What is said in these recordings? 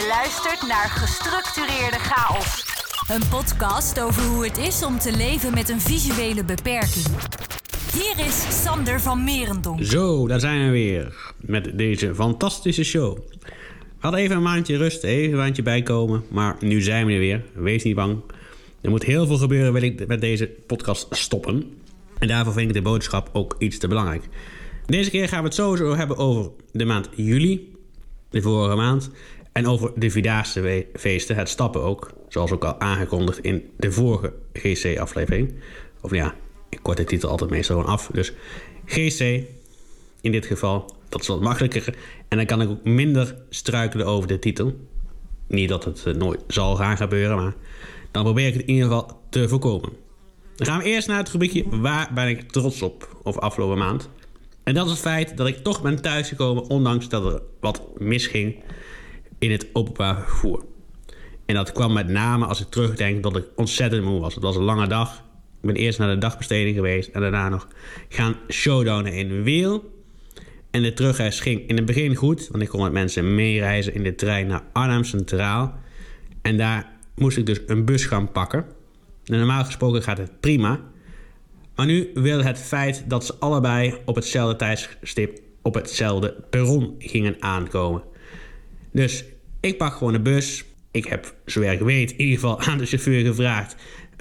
Je luistert naar Gestructureerde Chaos. Een podcast over hoe het is om te leven met een visuele beperking. Hier is Sander van Merendonk. Zo, daar zijn we weer met deze fantastische show. We hadden even een maandje rust, even een maandje bijkomen, maar nu zijn we er weer. Wees niet bang. Er moet heel veel gebeuren, wil ik met deze podcast stoppen. En daarvoor vind ik de boodschap ook iets te belangrijk. Deze keer gaan we het sowieso hebben over de maand juli, de vorige maand. En over de Vierdaagse feesten, het stappen ook. Zoals ook al aangekondigd in de vorige GC-aflevering. Of ja, ik kort de titel altijd meestal gewoon af. Dus GC, in dit geval, dat is wat makkelijker. En dan kan ik ook minder struikelen over de titel. Niet dat het eh, nooit zal gaan gebeuren, maar dan probeer ik het in ieder geval te voorkomen. Dan gaan we eerst naar het rubriekje Waar ben ik trots op over afgelopen maand. En dat is het feit dat ik toch ben thuisgekomen, ondanks dat er wat misging in het openbaar vervoer. En dat kwam met name als ik terugdenk dat ik ontzettend moe was. Het was een lange dag. Ik ben eerst naar de dagbesteding geweest en daarna nog gaan showdownen in Weel. En de terugreis ging in het begin goed, want ik kon met mensen meereizen in de trein naar Arnhem Centraal. En daar moest ik dus een bus gaan pakken. En normaal gesproken gaat het prima. Maar nu wil het feit dat ze allebei op hetzelfde tijdstip op hetzelfde perron gingen aankomen. Dus ik pak gewoon de bus. Ik heb, zover ik weet, in ieder geval aan de chauffeur gevraagd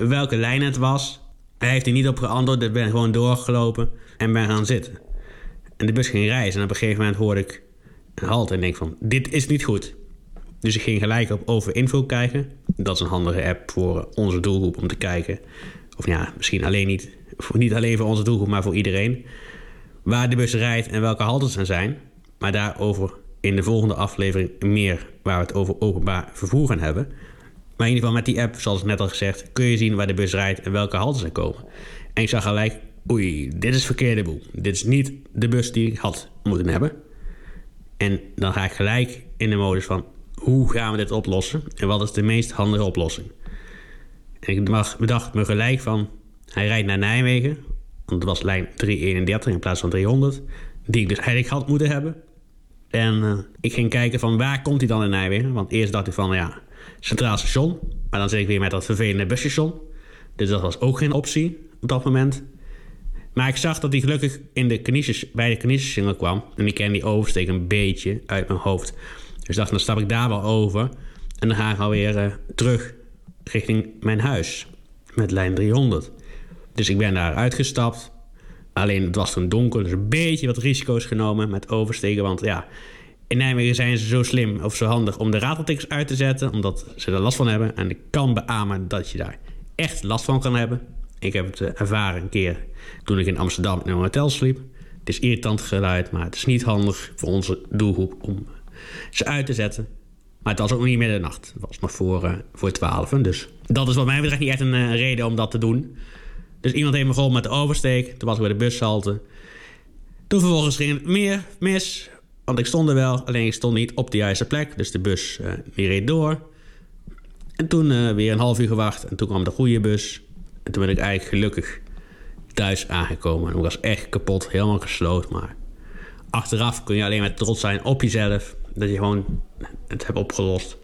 welke lijn het was. Hij heeft er niet op geantwoord. Ik ben gewoon doorgelopen en ben gaan zitten. En de bus ging reizen. En op een gegeven moment hoorde ik een halt en denk van, dit is niet goed. Dus ik ging gelijk op Overinfo kijken. Dat is een handige app voor onze doelgroep om te kijken. Of ja, misschien alleen niet, niet alleen voor onze doelgroep, maar voor iedereen. Waar de bus rijdt en welke haltes er zijn. Maar daarover in de volgende aflevering meer waar we het over openbaar vervoer gaan hebben. Maar in ieder geval met die app, zoals net al gezegd, kun je zien waar de bus rijdt en welke haltes er komen. En ik zag gelijk, oei, dit is verkeerde boel. Dit is niet de bus die ik had moeten hebben. En dan ga ik gelijk in de modus van, hoe gaan we dit oplossen? En wat is de meest handige oplossing? En ik bedacht me gelijk van, hij rijdt naar Nijmegen. Want het was lijn 331 in plaats van 300. Die ik dus eigenlijk had moeten hebben. En uh, ik ging kijken van waar komt hij dan in Nijmegen? Want eerst dacht ik van, ja, Centraal Station. Maar dan zit ik weer met dat vervelende busstation. Dus dat was ook geen optie op dat moment. Maar ik zag dat hij gelukkig in de kniesjes, bij de kniesjessingel kwam. En ik ken die oversteek een beetje uit mijn hoofd. Dus dacht, dan stap ik daar wel over. En dan ga ik alweer uh, terug richting mijn huis. Met lijn 300. Dus ik ben daar uitgestapt. Alleen het was toen donker, dus een beetje wat risico's genomen met oversteken. Want ja, in Nijmegen zijn ze zo slim of zo handig om de rateltickets uit te zetten, omdat ze er last van hebben. En ik kan beamen dat je daar echt last van kan hebben. Ik heb het eh, ervaren een keer toen ik in Amsterdam in een hotel sliep. Het is irritant geluid, maar het is niet handig voor onze doelgroep om ze uit te zetten. Maar het was ook niet middernacht. Het was nog voor, uh, voor 12. Dus dat is wat mij betreft niet echt een uh, reden om dat te doen. Dus iemand heeft me geholpen met de oversteek. Toen was ik bij de bushalte. Toen vervolgens ging het meer mis. Want ik stond er wel, alleen ik stond niet op de juiste plek. Dus de bus uh, reed door. En toen uh, weer een half uur gewacht. En toen kwam de goede bus. En toen ben ik eigenlijk gelukkig thuis aangekomen. En ik was echt kapot, helemaal gesloten. Maar achteraf kun je alleen maar trots zijn op jezelf. Dat je gewoon het hebt opgelost.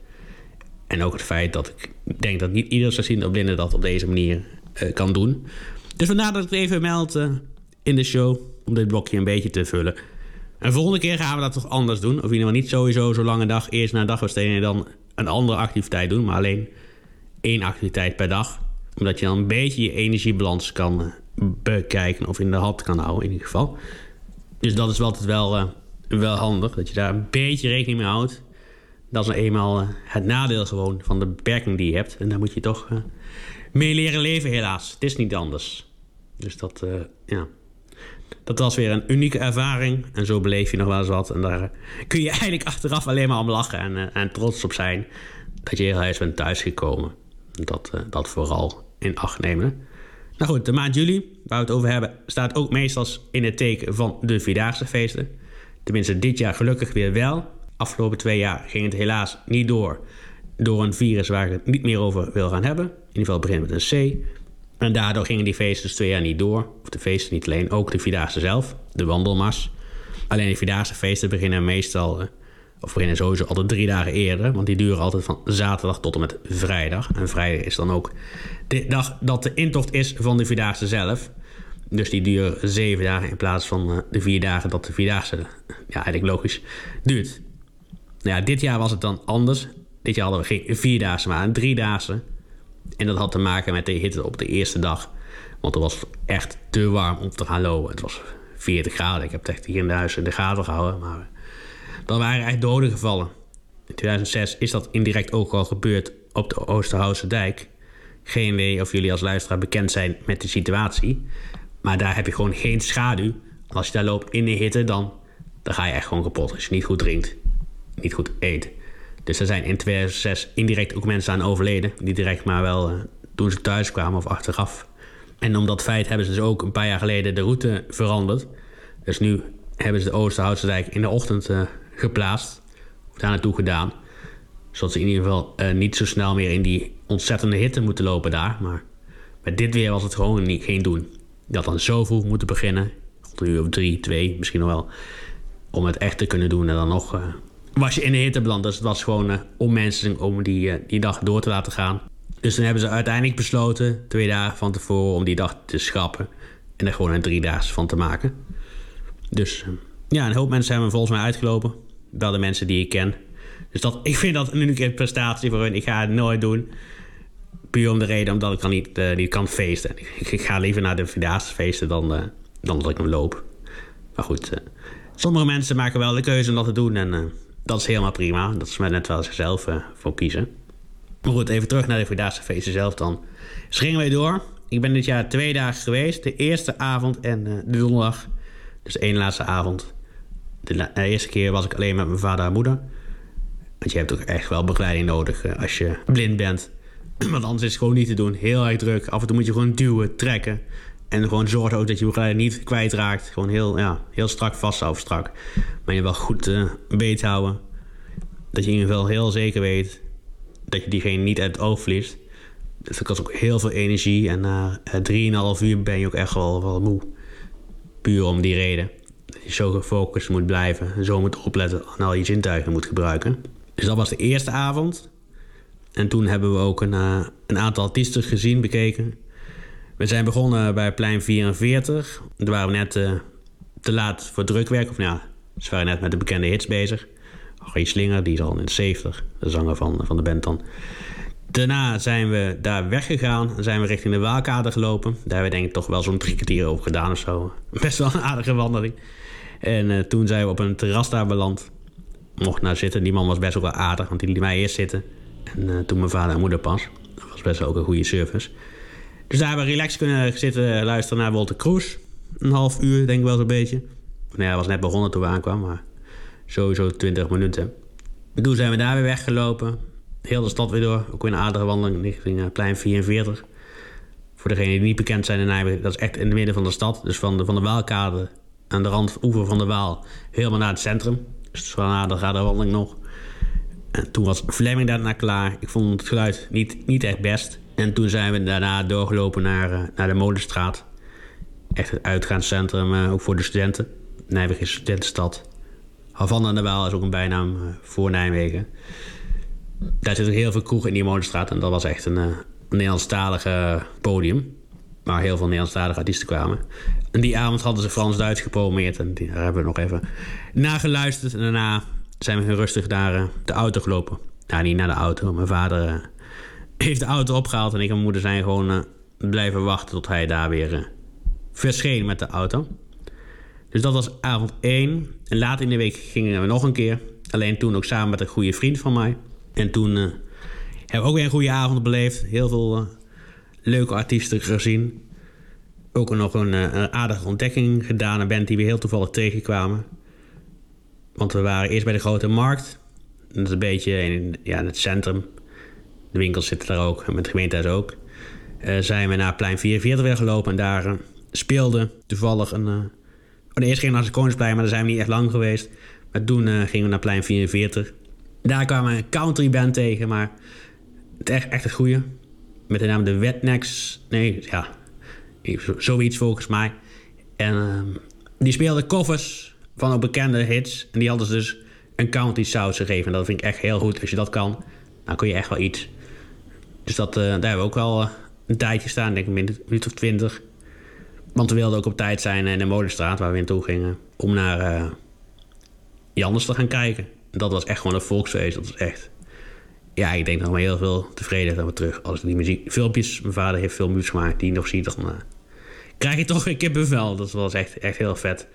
En ook het feit dat ik denk dat niet ieder zien op blinde dat op deze manier kan doen. Dus vandaar dat ik het even meld uh, in de show. Om dit blokje een beetje te vullen. En volgende keer gaan we dat toch anders doen. Of in ieder geval niet sowieso zo'n lange dag. Eerst naar dagbesteding en dan een andere activiteit doen. Maar alleen één activiteit per dag. Omdat je dan een beetje je energiebalans kan uh, bekijken. Of in de hand kan houden in ieder geval. Dus dat is altijd wel, wel handig. Dat je daar een beetje rekening mee houdt. Dat is nou eenmaal het nadeel gewoon van de beperking die je hebt. En daar moet je toch mee leren leven helaas. Het is niet anders. Dus dat, uh, ja. Dat was weer een unieke ervaring. En zo beleef je nog wel eens wat. En daar kun je eigenlijk achteraf alleen maar om lachen en, uh, en trots op zijn. Dat je heel huis bent thuisgekomen. Dat, dat vooral in acht nemen. Nou goed, de maand juli, waar we het over hebben, staat ook meestal in het teken van de Vierdaagse feesten. Tenminste, dit jaar gelukkig weer wel. Afgelopen twee jaar ging het helaas niet door. Door een virus waar ik het niet meer over wil gaan hebben. In ieder geval begint met een C. En daardoor gingen die feesten dus twee jaar niet door. Of de feesten niet alleen, ook de Vierdaagse zelf, de wandelmars. Alleen de Vierdaagse feesten beginnen meestal uh, Of beginnen sowieso altijd drie dagen eerder. Want die duren altijd van zaterdag tot en met vrijdag. En vrijdag is dan ook de dag dat de intocht is van de Vierdaagse zelf. Dus die duren zeven dagen in plaats van eh, de vier dagen dat de Vierdaagse, ja eigenlijk logisch, duurt. Nou ja, dit jaar was het dan anders. Dit jaar hadden we geen vierdaagse, maar een driedaagse. En dat had te maken met de hitte op de eerste dag. Want het was echt te warm om te gaan lopen. Het was 40 graden. Ik heb het echt hier in de huis in de gaten gehouden. Maar dan waren echt doden gevallen. In 2006 is dat indirect ook al gebeurd op de Oosterhoutse dijk. Geen idee of jullie als luisteraar bekend zijn met de situatie. Maar daar heb je gewoon geen schaduw. Als je daar loopt in de hitte, dan, dan ga je echt gewoon kapot. Als je niet goed drinkt, niet goed eet. Dus er zijn in 2006 indirect ook mensen aan overleden. Niet direct, maar wel uh, toen ze thuis kwamen of achteraf. En om dat feit hebben ze dus ook een paar jaar geleden de route veranderd. Dus nu hebben ze de Oosterhoutse dijk in de ochtend uh, geplaatst. Of daar naartoe gedaan. Zodat ze in ieder geval uh, niet zo snel meer in die ontzettende hitte moeten lopen daar. Maar met dit weer was het gewoon niet, geen doen. Had dan zo vroeg moeten beginnen. Een uur of drie, twee, misschien nog wel. Om het echt te kunnen doen. En dan nog was je in de hitte beland. Dus het was gewoon uh, onmenselijk om die, uh, die dag door te laten gaan. Dus toen hebben ze uiteindelijk besloten, twee dagen van tevoren, om die dag te schrappen. En er gewoon een driedaags van te maken. Dus ja, een hoop mensen hebben volgens mij uitgelopen. Wel de mensen die ik ken. Dus dat, ik vind dat een unieke prestatie voor hun. Ik ga het nooit doen. Puur om de reden omdat ik dan niet, uh, kan feesten. Ik, ga liever naar de Vierdaagse feesten dan, dan dat ik hem loop. Maar goed, sommige mensen maken wel de keuze om dat te doen. En dat is helemaal prima. Dat is maar net wel zichzelf voor kiezen. Goed, even terug naar de Vierdaagse feesten zelf dan. Dus gingen wij door. Ik ben dit jaar twee dagen geweest. De eerste avond en de donderdag. Dus ene laatste avond. De, de, eerste keer was ik alleen met mijn vader en moeder. Want je hebt ook echt wel begeleiding nodig als je blind bent. Want anders is het gewoon niet te doen. Heel erg druk. Af en toe moet je gewoon duwen, trekken. En gewoon zorgen ook dat je begeleider niet kwijtraakt. Gewoon heel, ja, heel strak vasthouden, strak. Maar je wel goed uh, beet houden. Dat je in ieder geval heel zeker weet dat je diegene niet uit het oog verliest. Dus dat kost ook heel veel energie. En na uh, 3,5 uur ben je ook echt wel, wel moe. Puur om die reden. Dat je zo gefocust moet blijven. En zo moet opletten en al je zintuigen moet gebruiken. Dus dat was de eerste avond. En toen hebben we ook een, uh, een aantal artiesten gezien, bekeken. We zijn begonnen bij plein 44. Daar waren we net uh, te laat voor drukwerk. Of nou ja, ze waren net met de bekende hits bezig. Harry Slinger, die is al in de 70, de zanger van, van de band dan. Daarna zijn we daar weggegaan zijn we richting de Waalkade gelopen. Daar hebben we denk ik toch wel zo'n drie kwartier over gedaan of zo. Best wel een aardige wandeling. En uh, toen zijn we op een terras daar beland. Mocht naar zitten. Die man was best wel aardig, want die liet mij eerst zitten. En uh, toen mijn vader en moeder pas. Dat was best wel ook een goede service. Dus daar hebben we relaxed kunnen zitten luisteren naar Walter Kroes. Een half uur, denk ik wel zo'n beetje. Ja, hij was net begonnen toen we aankwamen, maar sowieso 20 minuten. En toen zijn we daar weer weggelopen. Heel de stad weer door. Ook weer een aardige wandeling richting uh, plein 44. Voor degenen die niet bekend zijn in Nijmegen, dat is echt in het midden van de stad. Dus van de, van de Waalkade aan de rand oever van de Waal helemaal naar het centrum. Dus het is aardige wandeling nog. En toen was Fleming daarna klaar. Ik vond het geluid niet, niet echt best. En toen zijn we daarna doorgelopen naar, uh, naar de Molenstraat. Echt het uitgaanscentrum, uh, ook voor de studenten. Nijmegen is studentenstad. Havana de Waal is ook een bijnaam uh, voor Nijmegen. Daar zit heel veel kroegen in die Molenstraat. En dat was echt een, een Nederlandstalige podium. Waar heel veel Nederlandstalige artiesten kwamen. En die avond hadden ze Frans-Duits gepromoveerd. En daar hebben we nog even nageluisterd. En daarna zijn we rustig naar de auto gelopen. Nou, niet naar de auto. Mijn vader heeft de auto opgehaald. En ik en mijn moeder zijn gewoon uh, blijven wachten tot hij daar weer verscheen met de auto. Dus dat was avond 1. En later in de week gingen we nog een keer. Alleen toen ook samen met een goede vriend van mij. En toen hebben we ook weer een goede avond beleefd. Heel veel leuke artiesten gezien. Ook nog een, een aardige ontdekking gedaan. Een band die we heel toevallig tegenkwamen. Want we waren eerst bij de grote markt. Dat is een beetje in, ja, in het centrum. De winkels zitten daar ook, met de gemeentehuis ook. Uh, zijn we naar plein 44 weer gelopen en daar uh, speelde toevallig een... Uh, oh, de eerste ging naar het Koningsplein, maar daar zijn we niet echt lang geweest. Maar toen gingen we naar plein 44. Daar kwamen we een country band tegen, maar het echt, echt het goede. Met de naam de Wetnecks. Nee, ja, zoiets volgens mij. En die speelden covers van ook bekende hits. En die hadden dus een county saus gegeven. En dat vind ik echt heel goed. Als je dat kan, dan kun je echt wel iets. Dus dat, daar hebben we ook wel een tijdje staan, denk ik een minuut of twintig. Want we wilden ook op tijd zijn in de Molenstraat, waar we in toe gingen, om naar Jannes te gaan kijken. Dat was echt gewoon een volksfeest. Dat was echt. Ja, ik denk nog maar heel veel tevreden dat we terug. Als ik die muziek, filmpjes, mijn vader heeft veel muziek gemaakt, die nog ziet, dan krijg je toch een kippenvel. Dat was echt, echt heel vet.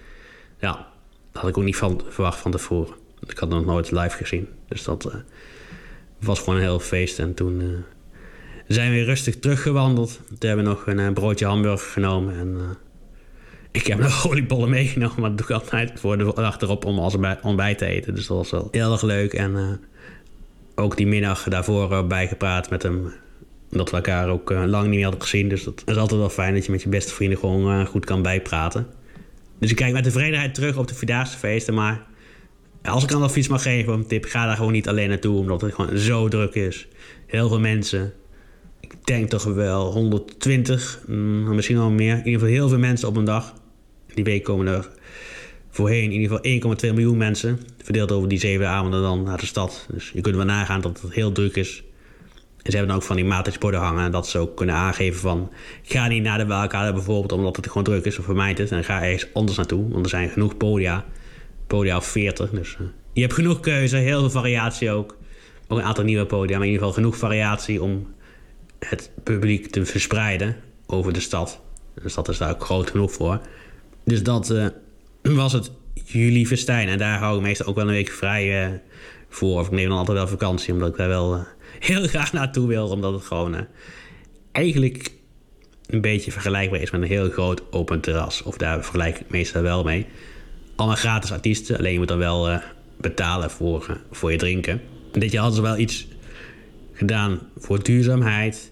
Ja, dat had ik ook niet van, verwacht van tevoren. Ik had nog nooit live gezien. Dus dat was gewoon een heel feest. En toen zijn we rustig teruggewandeld. Toen hebben we nog een, eh, broodje hamburger genomen. En uh, ik heb nog oliebollen meegenomen. Maar dat doe ik altijd voor de achterop om als ontbijt te eten. Dus dat was wel heel erg leuk. En uh, ook die middag daarvoor bijgepraat met hem. Dat we elkaar ook lang niet meer hadden gezien. Dus dat is altijd wel fijn dat je met je beste vrienden gewoon goed kan bijpraten. Dus ik kijk met tevredenheid terug op de Vierdaagse feesten. Maar als ik dan advies mag geven, een tip, ga daar gewoon niet alleen naartoe. Omdat het gewoon zo druk is. Heel veel mensen ik denk toch wel 120, mm, misschien wel meer. In ieder geval heel veel mensen op een dag. Die week komen er voorheen in ieder geval 1,2 miljoen mensen. Verdeeld over die zeven avonden dan naar de stad. Dus je kunt wel nagaan dat het heel druk is. En ze hebben dan ook van die matrixborden hangen. Dat ze ook kunnen aangeven van... Ga niet naar de welkade bijvoorbeeld omdat het gewoon druk is. Of vermijd het. En ga ergens anders naartoe. Want er zijn genoeg podia. Podia of 40. Dus uh, je hebt genoeg keuze. Heel veel variatie ook. Ook een aantal nieuwe podia. Maar in ieder geval genoeg variatie om het publiek te verspreiden over de stad. De stad is daar ook groot genoeg voor. Dus dat uh, was het juli festijn. En daar hou ik meestal ook wel een week vrij uh, voor. Of ik neem dan altijd wel vakantie, omdat ik daar wel uh, heel graag naartoe wil. Omdat het gewoon eigenlijk een beetje vergelijkbaar is met een heel groot open terras. Of daar vergelijk ik meestal wel mee. Allemaal gratis artiesten, alleen je moet dan wel betalen voor, voor je drinken. dit jaar hadden wel iets gedaan voor duurzaamheid.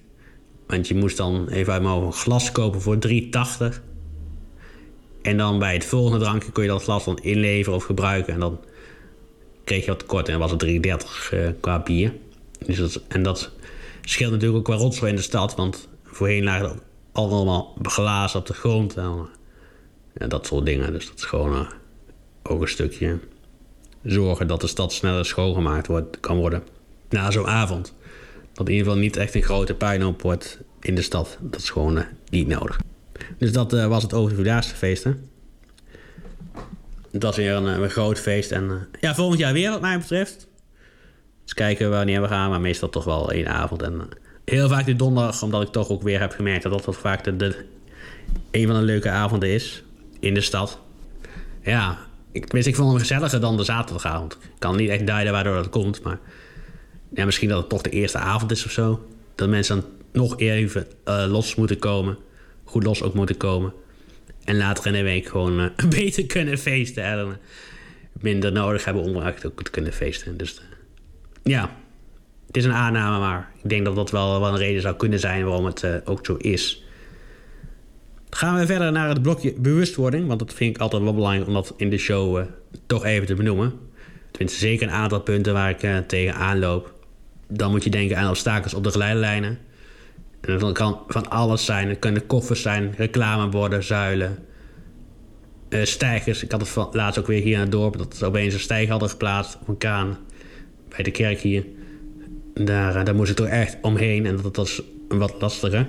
Want je moest dan even uit mijn glas kopen voor 3,80. En dan bij het volgende drankje kon je dat glas dan inleveren of gebruiken. En dan kreeg je wat tekort. En was het 3,30 uh, qua bier. Dus dat, en dat scheelt natuurlijk ook qua rotzooi in de stad. Want voorheen lagen er allemaal glazen op de grond. En, dat soort dingen. Dus dat is gewoon uh, ook een stukje zorgen dat de stad sneller schoongemaakt wordt, kan worden. Na zo'n avond dat in ieder geval niet echt een grote puinhoop wordt in de stad. Dat is gewoon uh, niet nodig. Dus dat uh, was het over de Vierdaagse feesten. Dat was weer een, eh, een groot feest. En ja, volgend jaar weer wat mij betreft. Dus kijken wanneer we gaan. Maar meestal toch wel één avond. En heel vaak de donderdag. Omdat ik toch ook weer heb gemerkt dat dat vaak de, een van de leuke avonden is. In de stad. Ja, ik, ik vond hem gezelliger dan de zaterdagavond. Ik kan niet echt duiden waardoor dat komt. Maar ja, misschien dat het toch de eerste avond is of zo. Dat mensen dan nog even uh, los moeten komen. Goed los ook moeten komen. En later in de week gewoon uh, beter kunnen feesten. En uh, minder nodig hebben om ook te kunnen feesten. Dus ja, het is een aanname, maar ik denk dat dat wel, wel een reden zou kunnen zijn waarom het ook zo is. Gaan we verder naar het blokje bewustwording. Want dat vind ik altijd wel belangrijk om dat in de show toch even te benoemen. Tenminste, zeker een aantal punten waar ik tegen aanloop dan moet je denken aan obstakels op de geleidelijnen. En dat kan van alles zijn. Het kunnen koffers zijn, reclameborden, zuilen, uh, stijgers. Ik had het laatst ook weer hier aan het dorp dat ze opeens een stijger hadden geplaatst op een kaan bij de kerk hier. Daar, uh, daar moest ik toch echt omheen en dat was wat lastiger.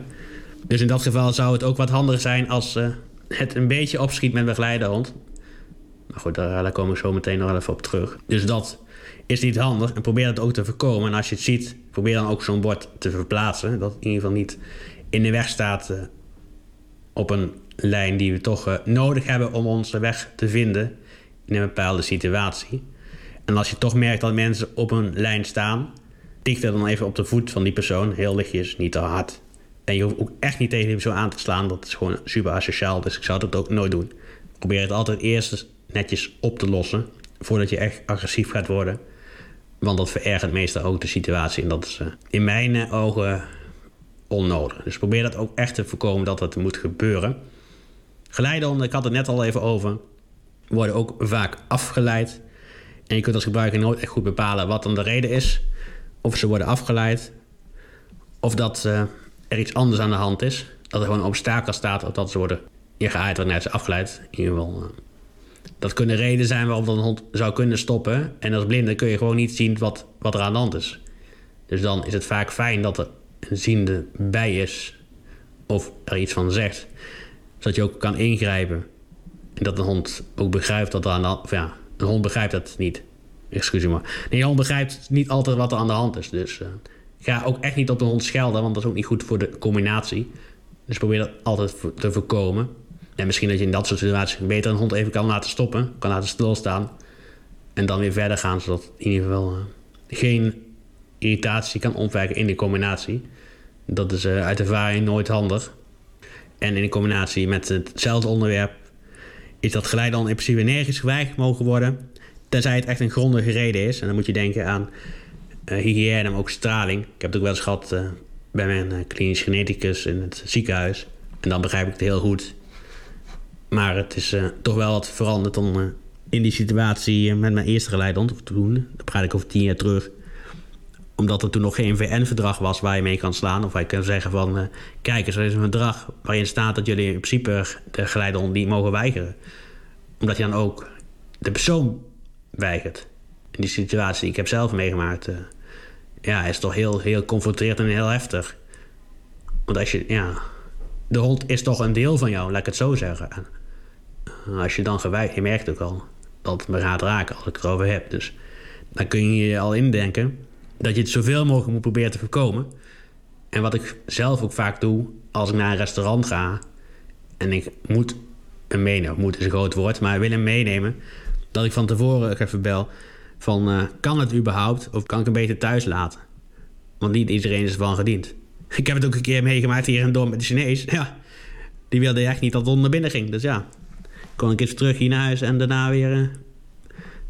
Dus in dat geval zou het ook wat handiger zijn als uh, het een beetje opschiet met begeleiderhond. Maar goed, daar, daar kom ik zo meteen nog even op terug. Dus dat is niet handig en probeer dat ook te voorkomen. En als je het ziet, probeer dan ook zo'n bord te verplaatsen. Dat in ieder geval niet in de weg staat uh, op een lijn die we toch uh, nodig hebben om onze weg te vinden in een bepaalde situatie. En als je toch merkt dat mensen op een lijn staan, tik dan even op de voet van die persoon, heel lichtjes, niet te hard. En je hoeft ook echt niet tegen die persoon aan te slaan, dat is gewoon super asociaal, dus ik zou dat ook nooit doen. Probeer het altijd eerst netjes op te lossen, voordat je echt agressief gaat worden. Want dat verergert meestal ook de situatie. En dat is uh, in mijn uh, ogen onnodig. Dus probeer dat ook echt te voorkomen dat dat moet gebeuren. Geleidehonden, ik had het net al even over, worden ook vaak afgeleid. En je kunt als gebruiker nooit echt goed bepalen wat dan de reden is. Of ze worden afgeleid. Of dat uh, er iets anders aan de hand is. Dat er gewoon een obstakel staat of dat ze worden ingehaaid wanneer ze afgeleid. In ieder geval Dat kunnen redenen zijn waarom een hond zou kunnen stoppen. En als blinde kun je gewoon niet zien wat, wat er aan de hand is. Dus dan is het vaak fijn dat er een ziende bij is. Of er iets van zegt. Zodat je ook kan ingrijpen. En dat een hond ook begrijpt dat er aan de hand... Ja, een hond begrijpt dat niet. Excuus me. Nee, een hond begrijpt niet altijd wat er aan de hand is. Dus uh, ga ook echt niet op de hond schelden. Want dat is ook niet goed voor de combinatie. Dus probeer dat altijd te voorkomen. En misschien dat je in dat soort situaties beter een hond even kan laten stoppen. Kan laten stilstaan. En dan weer verder gaan. Zodat in ieder geval uh, geen irritatie kan omwerken in de combinatie. Dat is uh, uit ervaring nooit handig. En in combinatie met hetzelfde onderwerp is dat geleid dan in principe nergens geweigerd mogen worden. Tenzij het echt een grondige reden is. En dan moet je denken aan uh, hygiëne, maar ook straling. Ik heb het ook wel eens gehad bij mijn klinisch geneticus in het ziekenhuis. En dan begrijp ik het heel goed. Maar het is toch wel wat veranderd dan in die situatie met mijn eerste geleidehond. Toen, dan praat ik over tien jaar terug omdat er toen nog geen VN-verdrag was waar je mee kan slaan. Of waar je kan zeggen van... Kijk eens, er is een verdrag waarin staat dat jullie in principe de geleidehond niet mogen weigeren. Omdat je dan ook de persoon weigert. In die situatie, ik heb zelf meegemaakt... Ja, is toch heel, heel confronterend en heel heftig. Want als je... Ja, de hond is toch een deel van jou, laat ik het zo zeggen. En als je dan geweigerd... Je merkt ook al dat het me gaat raken als ik het erover heb. Dus dan kun je je al indenken dat je het zoveel mogelijk moet proberen te voorkomen. En wat ik zelf ook vaak doe als ik naar een restaurant ga en ik moet hem meenemen, moet is een groot woord, maar wil hem meenemen, dat ik van tevoren even bel van uh, kan het überhaupt of kan ik hem beter thuis laten? Want niet iedereen is ervan gediend. Ik heb het ook een keer meegemaakt hier in dorp met de Chinees. Ja, die wilde echt niet dat het naar binnen ging. Dus ja, kon ik eens terug hier naar huis en daarna weer uh,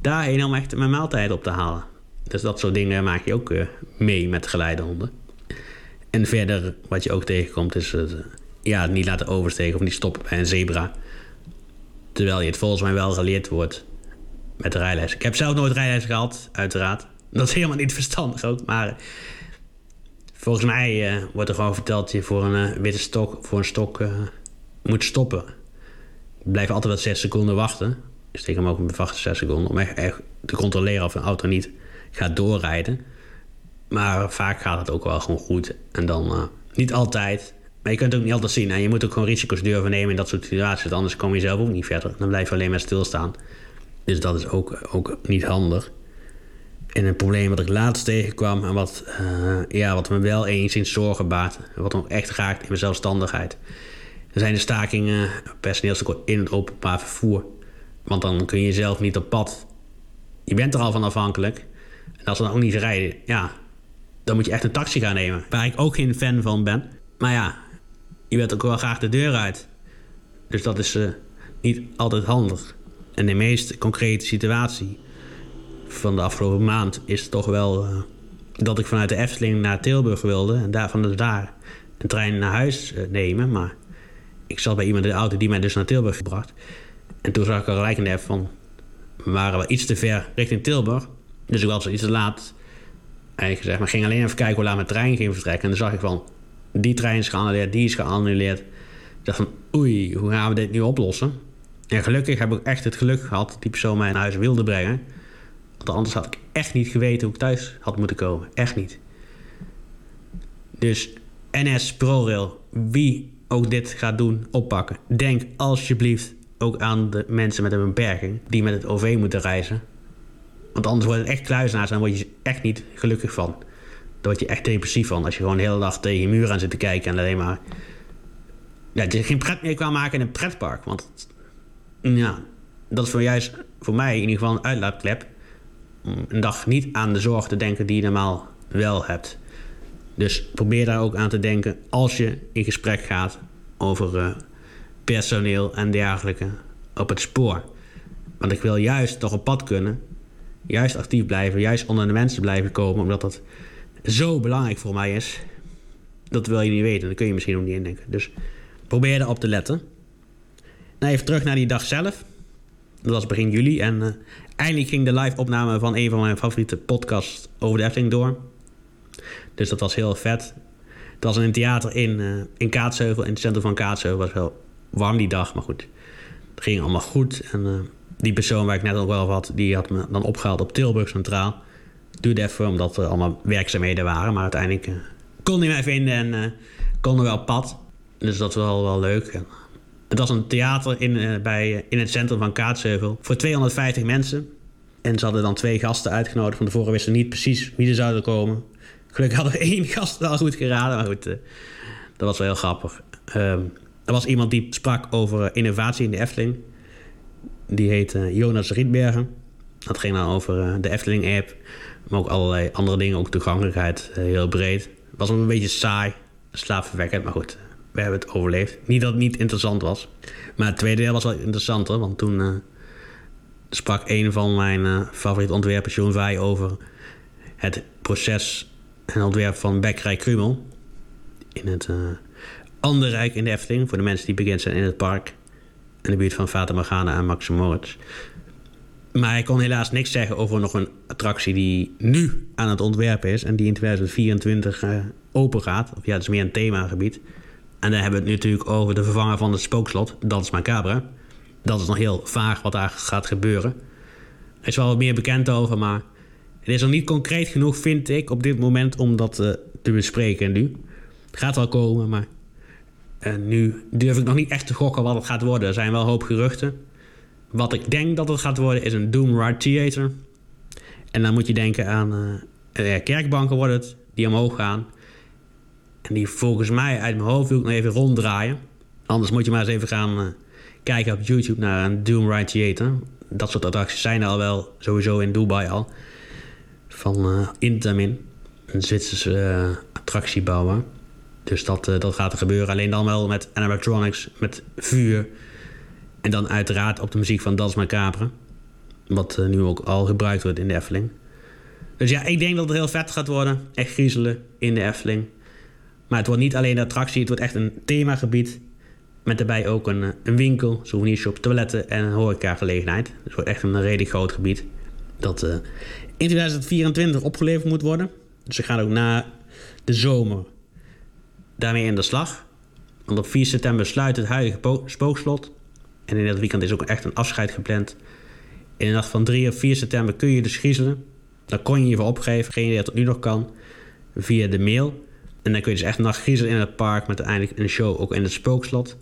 daarheen om echt mijn maaltijd op te halen. Dus dat soort dingen maak je ook uh, mee met geleidehonden. En verder, wat je ook tegenkomt, is het uh, ja, niet laten oversteken of niet stoppen bij een zebra. Terwijl je het volgens mij wel geleerd wordt met de rijles. Ik heb zelf nooit rijles gehad, uiteraard. Dat is helemaal niet verstandig ook, maar volgens mij wordt er gewoon verteld dat je voor een witte stok, voor een stok moet stoppen. Blijf altijd wat 6 seconden wachten. Ik steek hem ook met wachten 6 seconden om echt, te controleren of een auto niet gaat doorrijden. Maar vaak gaat het ook wel gewoon goed. En dan uh, niet altijd. Maar je kunt het ook niet altijd zien. En je moet ook gewoon risico's durven nemen in dat soort situaties. Anders kom je zelf ook niet verder. Dan blijf je alleen maar stilstaan. Dus dat is ook, ook niet handig. En een probleem wat ik laatst tegenkwam. En wat, uh, ja, wat me wel eens zorgen baart. Wat me echt raakt in mijn zelfstandigheid. Er zijn de stakingen personeelstekort in het openbaar vervoer. Want dan kun je zelf niet op pad. Je bent er al van afhankelijk. En als ze dan ook niet rijden, ja, dan moet je echt een taxi gaan nemen. Waar ik ook geen fan van ben. Maar ja, je wilt ook wel graag de deur uit. Dus dat is uh, niet altijd handig. En de meest concrete situatie van de afgelopen maand is toch wel uh, dat ik vanuit de Efteling naar Tilburg wilde. En daarvan dus daar een trein naar huis uh, nemen. Maar ik zat bij iemand in de auto die mij dus naar Tilburg gebracht. En toen zag ik al gelijk in de app van... We waren wel iets te ver richting Tilburg. Dus ik was iets te laat. Eigenlijk gezegd, maar ging alleen even kijken hoe laat mijn trein ging vertrekken. En dan zag ik van, die trein is geannuleerd, die is geannuleerd. Ik dacht van, oei, hoe gaan we dit nu oplossen? En gelukkig heb ik echt het geluk gehad dat die persoon mij naar huis wilde brengen. Want anders had ik echt niet geweten hoe ik thuis had moeten komen. Echt niet. Dus NS ProRail, wie ook dit gaat doen, oppakken. Denk alsjeblieft ook aan de mensen met een beperking die met het OV moeten reizen. Want anders wordt het echt kluizenaars en dan word je echt niet gelukkig van. Daar word je echt depressief van. Als je gewoon de hele dag tegen je muur aan zit te kijken en alleen maar... Ja, je geen pret meer kan maken in een pretpark. Want ja, dat is voor juist voor mij in ieder geval een uitlaatklep. Om een dag niet aan de zorg te denken die je normaal wel hebt. Dus probeer daar ook aan te denken als je in gesprek gaat over uh, personeel en dergelijke op het spoor. Want ik wil juist toch op pad kunnen juist actief blijven, juist onder de mensen blijven komen, omdat dat zo belangrijk voor mij is. Dat wil je niet weten, dat kun je misschien ook niet indenken. Dus probeer erop te letten. Nou, even terug naar die dag zelf. Dat was begin juli en uh, eindelijk ging de live opname van een van mijn favoriete podcasts over de Efteling door. Dus dat was heel vet. Het was in een theater in, uh, in Kaatsheuvel, in het centrum van Kaatsheuvel. Het was wel warm die dag, maar goed. Het ging allemaal goed en... Uh, die persoon waar ik net ook wel had, die had me dan opgehaald op Tilburg Centraal. Duurde even omdat er allemaal werkzaamheden waren. Maar uiteindelijk uh, kon hij mij vinden en konden we wel pad. Dus dat was wel, wel leuk. Het was een theater in, bij, in het centrum van Kaatsheuvel voor 250 mensen. En ze hadden dan twee gasten uitgenodigd. Van tevoren wisten niet precies wie er zouden komen. Gelukkig hadden we één gast wel goed geraden. Maar goed, dat was wel heel grappig. Um, er was iemand die sprak over innovatie in de Efteling. Die heette Jonas Rietbergen. Dat ging dan over de Efteling-app. Maar ook allerlei andere dingen, ook toegankelijkheid, heel breed. Was een beetje saai, slaapverwekkend, maar goed, we hebben het overleefd. Niet dat het niet interessant was. Maar het tweede deel was wel interessanter, want toen sprak een van mijn uh, favoriete ontwerpers, Vaai, over het proces en ontwerp van Bekkerij Krumel. In het uh, andere rijk in de Efteling, voor de mensen die bekend zijn in het park. In de buurt van Fata Morgana en Max Moritz. Maar hij kon helaas niks zeggen over nog een attractie die nu aan het ontwerpen is en die in 2024 uh, open gaat. Of ja, het is meer een themagebied. En dan hebben we het natuurlijk over de vervanger van het spookslot, dat is Macabre. Dat is nog heel vaag wat daar gaat gebeuren. Er is wel wat meer bekend over, maar het is nog niet concreet genoeg, vind ik, op dit moment om dat uh, te bespreken nu. Het gaat wel komen, maar uh, nu durf ik nog niet echt te gokken wat het gaat worden. Er zijn wel een hoop geruchten. Wat ik denk dat het gaat worden is een Doom Ride Theater. En dan moet je denken aan uh, kerkbanken wordt het, die omhoog gaan. En die volgens mij uit mijn hoofd wil ik nog even ronddraaien. Anders moet je maar eens even gaan kijken op YouTube naar een Doom Ride Theater. Dat soort attracties zijn er al wel sowieso in Dubai al. Van uh, Intamin, een Zwitserse attractiebouwer. Dus dat, dat gaat er gebeuren. Alleen dan wel met animatronics, met vuur en dan uiteraard op de muziek van Dans Macabre. Wat nu ook al gebruikt wordt in de Efteling. Dus ja, ik denk dat het heel vet gaat worden. Echt griezelen in de Efteling. Maar het wordt niet alleen de attractie, het wordt echt een themagebied. Met daarbij ook een, een winkel, souvenirshop, toiletten en een horecagelegenheid. Dus het wordt echt een redelijk groot gebied. Dat in 2024 opgeleverd moet worden. Dus ze gaan ook na de zomer daarmee in de slag. Want op 4 september sluit het huidige spookslot. En in dat weekend is ook echt een afscheid gepland. In de nacht van 3 of 4 september kun je dus griezelen. Dan kon je je voor opgeven. Geen idee dat nu nog kan. Via de mail. En dan kun je dus echt nacht griezelen in het park. Met uiteindelijk een show ook in het spookslot.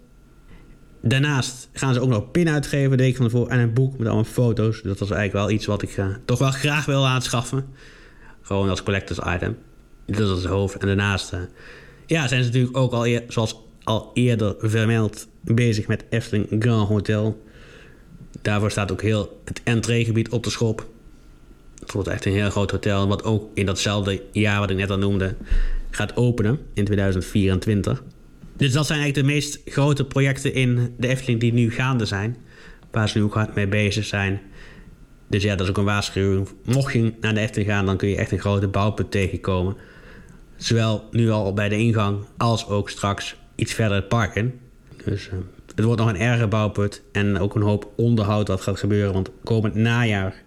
Daarnaast gaan ze ook nog pin uitgeven, de week van tevoren. En een boek met allemaal foto's. Dat was eigenlijk wel iets wat ik uh, toch wel graag wil aanschaffen. Gewoon als collectors item. Dat is het hoofd. En daarnaast uh, ja, zijn ze natuurlijk ook al, zoals al eerder vermeld bezig met Efteling Grand Hotel. Daarvoor staat ook heel het entreegebied op de schop. Het wordt echt een heel groot hotel, wat ook in datzelfde jaar wat ik net al noemde gaat openen in 2024. Dus dat zijn eigenlijk de meest grote projecten in de Efteling die nu gaande zijn. Waar ze nu ook hard mee bezig zijn. Dus ja, dat is ook een waarschuwing. Mocht je naar de Efteling gaan, dan kun je echt een grote bouwput tegenkomen. Zowel nu al bij de ingang als ook straks iets verder het park in. Dus uh, het wordt nog een erge bouwput en ook een hoop onderhoud wat gaat gebeuren. Want komend najaar,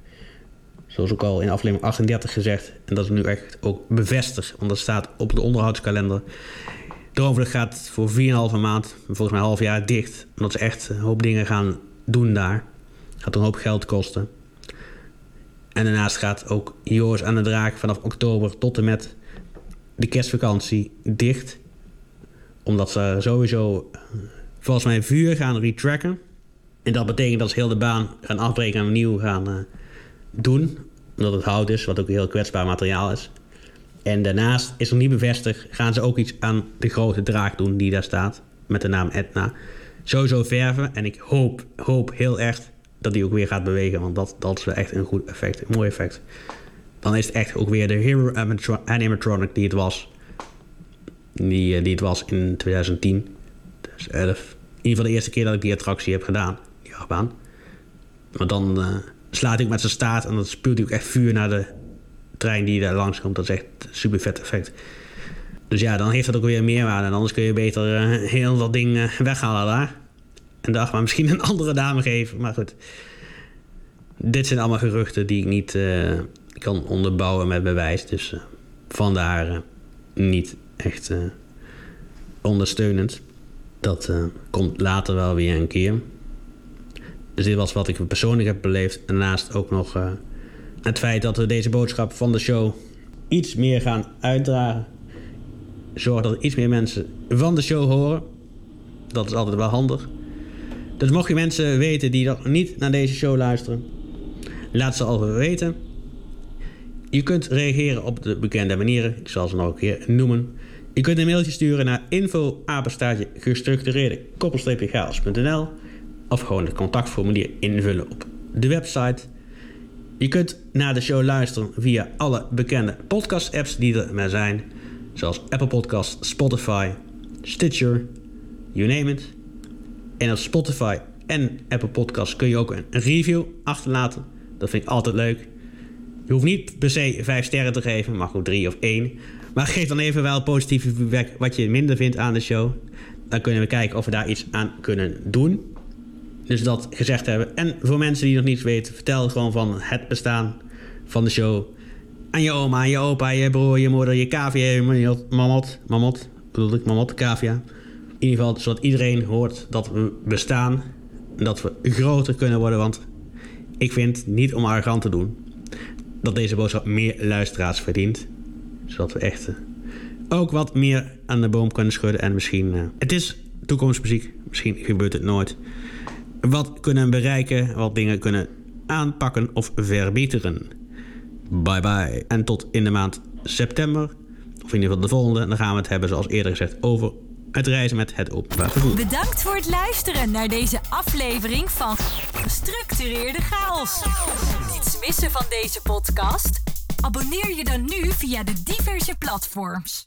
zoals ook al in aflevering 38 gezegd, en dat is nu echt ook bevestigd, want dat staat op de onderhoudskalender. De gaat voor 4,5 maand, volgens mij een half jaar dicht. Omdat ze echt een hoop dingen gaan doen daar. Gaat een hoop geld kosten. En daarnaast gaat ook Joris aan de Draak vanaf oktober tot en met de kerstvakantie dicht. Omdat ze sowieso volgens mij vuur gaan retracken. En dat betekent dat ze heel de baan gaan afbreken en opnieuw gaan uh, doen. Omdat het hout is, wat ook heel kwetsbaar materiaal is. En daarnaast is nog niet bevestigd, gaan ze ook iets aan de grote draak doen die daar staat. Met de naam Etna. Sowieso verven. En ik hoop, hoop heel erg dat die ook weer gaat bewegen. Want dat, dat is wel echt een goed effect, een mooi effect. Dan is het echt ook weer de Hero Animatronic die het was. Die, eh, die het was in 2010. 2011. In ieder geval de eerste keer dat ik die attractie heb gedaan. Die achtbaan. Maar dan uh, slaat hij ook met zijn staart en dan spuwt hij ook echt vuur naar de trein die daar langs komt. Dat is echt super vet effect. Dus ja, dan heeft dat ook weer meerwaarde. En anders kun je beter uh, heel dat ding uh, weghalen daar. En dacht maar misschien een andere dame geven. Maar goed. Dit zijn allemaal geruchten die ik niet uh, kan onderbouwen met bewijs. Dus vandaar niet echt ondersteunend. Dat komt later wel weer een keer. Dus dit was wat ik persoonlijk heb beleefd. Daarnaast ook nog uh, het feit dat we deze boodschap van de show iets meer gaan uitdragen. Zorg dat iets meer mensen van de show horen. Dat is altijd wel handig. Dus mocht je mensen weten die nog niet naar deze show luisteren, laat ze al weten. Je kunt reageren op de bekende manieren. Ik zal ze nog een keer noemen. Je kunt een mailtje sturen naar info gestructureerde chaos.nl of gewoon het contactformulier invullen op de website. Je kunt naar de show luisteren via alle bekende podcast-apps die er maar zijn, zoals Apple Podcasts, Spotify, Stitcher, you name it. En op Spotify en Apple Podcasts kun je ook een review achterlaten. Dat vind ik altijd leuk. Je hoeft niet per se 5 sterren te geven, mag ook 3 of 1. Maar geef dan even wel positieve feedback wat je minder vindt aan de show. Dan kunnen we kijken of we daar iets aan kunnen doen. Dus dat gezegd hebben. En voor mensen die nog niets weten, vertel gewoon van het bestaan van de show. Aan je oma, je opa, je broer, je moeder, je cavia, mamot. Mamot, bedoel ik, mamot, cavia. In ieder geval, zodat iedereen hoort dat we bestaan. En dat we groter kunnen worden. Want ik vind, niet om arrogant te doen, dat deze boodschap meer luisteraars verdient. Zodat we echt eh, ook wat meer aan de boom kunnen schudden. En misschien, uh, het is toekomstmuziek. Misschien gebeurt het nooit. Wat kunnen bereiken, wat dingen kunnen aanpakken of verbeteren. Bye bye. En tot in de maand september, of in ieder geval de volgende, dan gaan we het hebben, zoals eerder gezegd, over het reizen met het openbaar vervoer. Bedankt voor het luisteren naar deze aflevering van Gestructureerde Chaos. Niets missen van deze podcast? Abonneer je dan nu via de diverse platforms.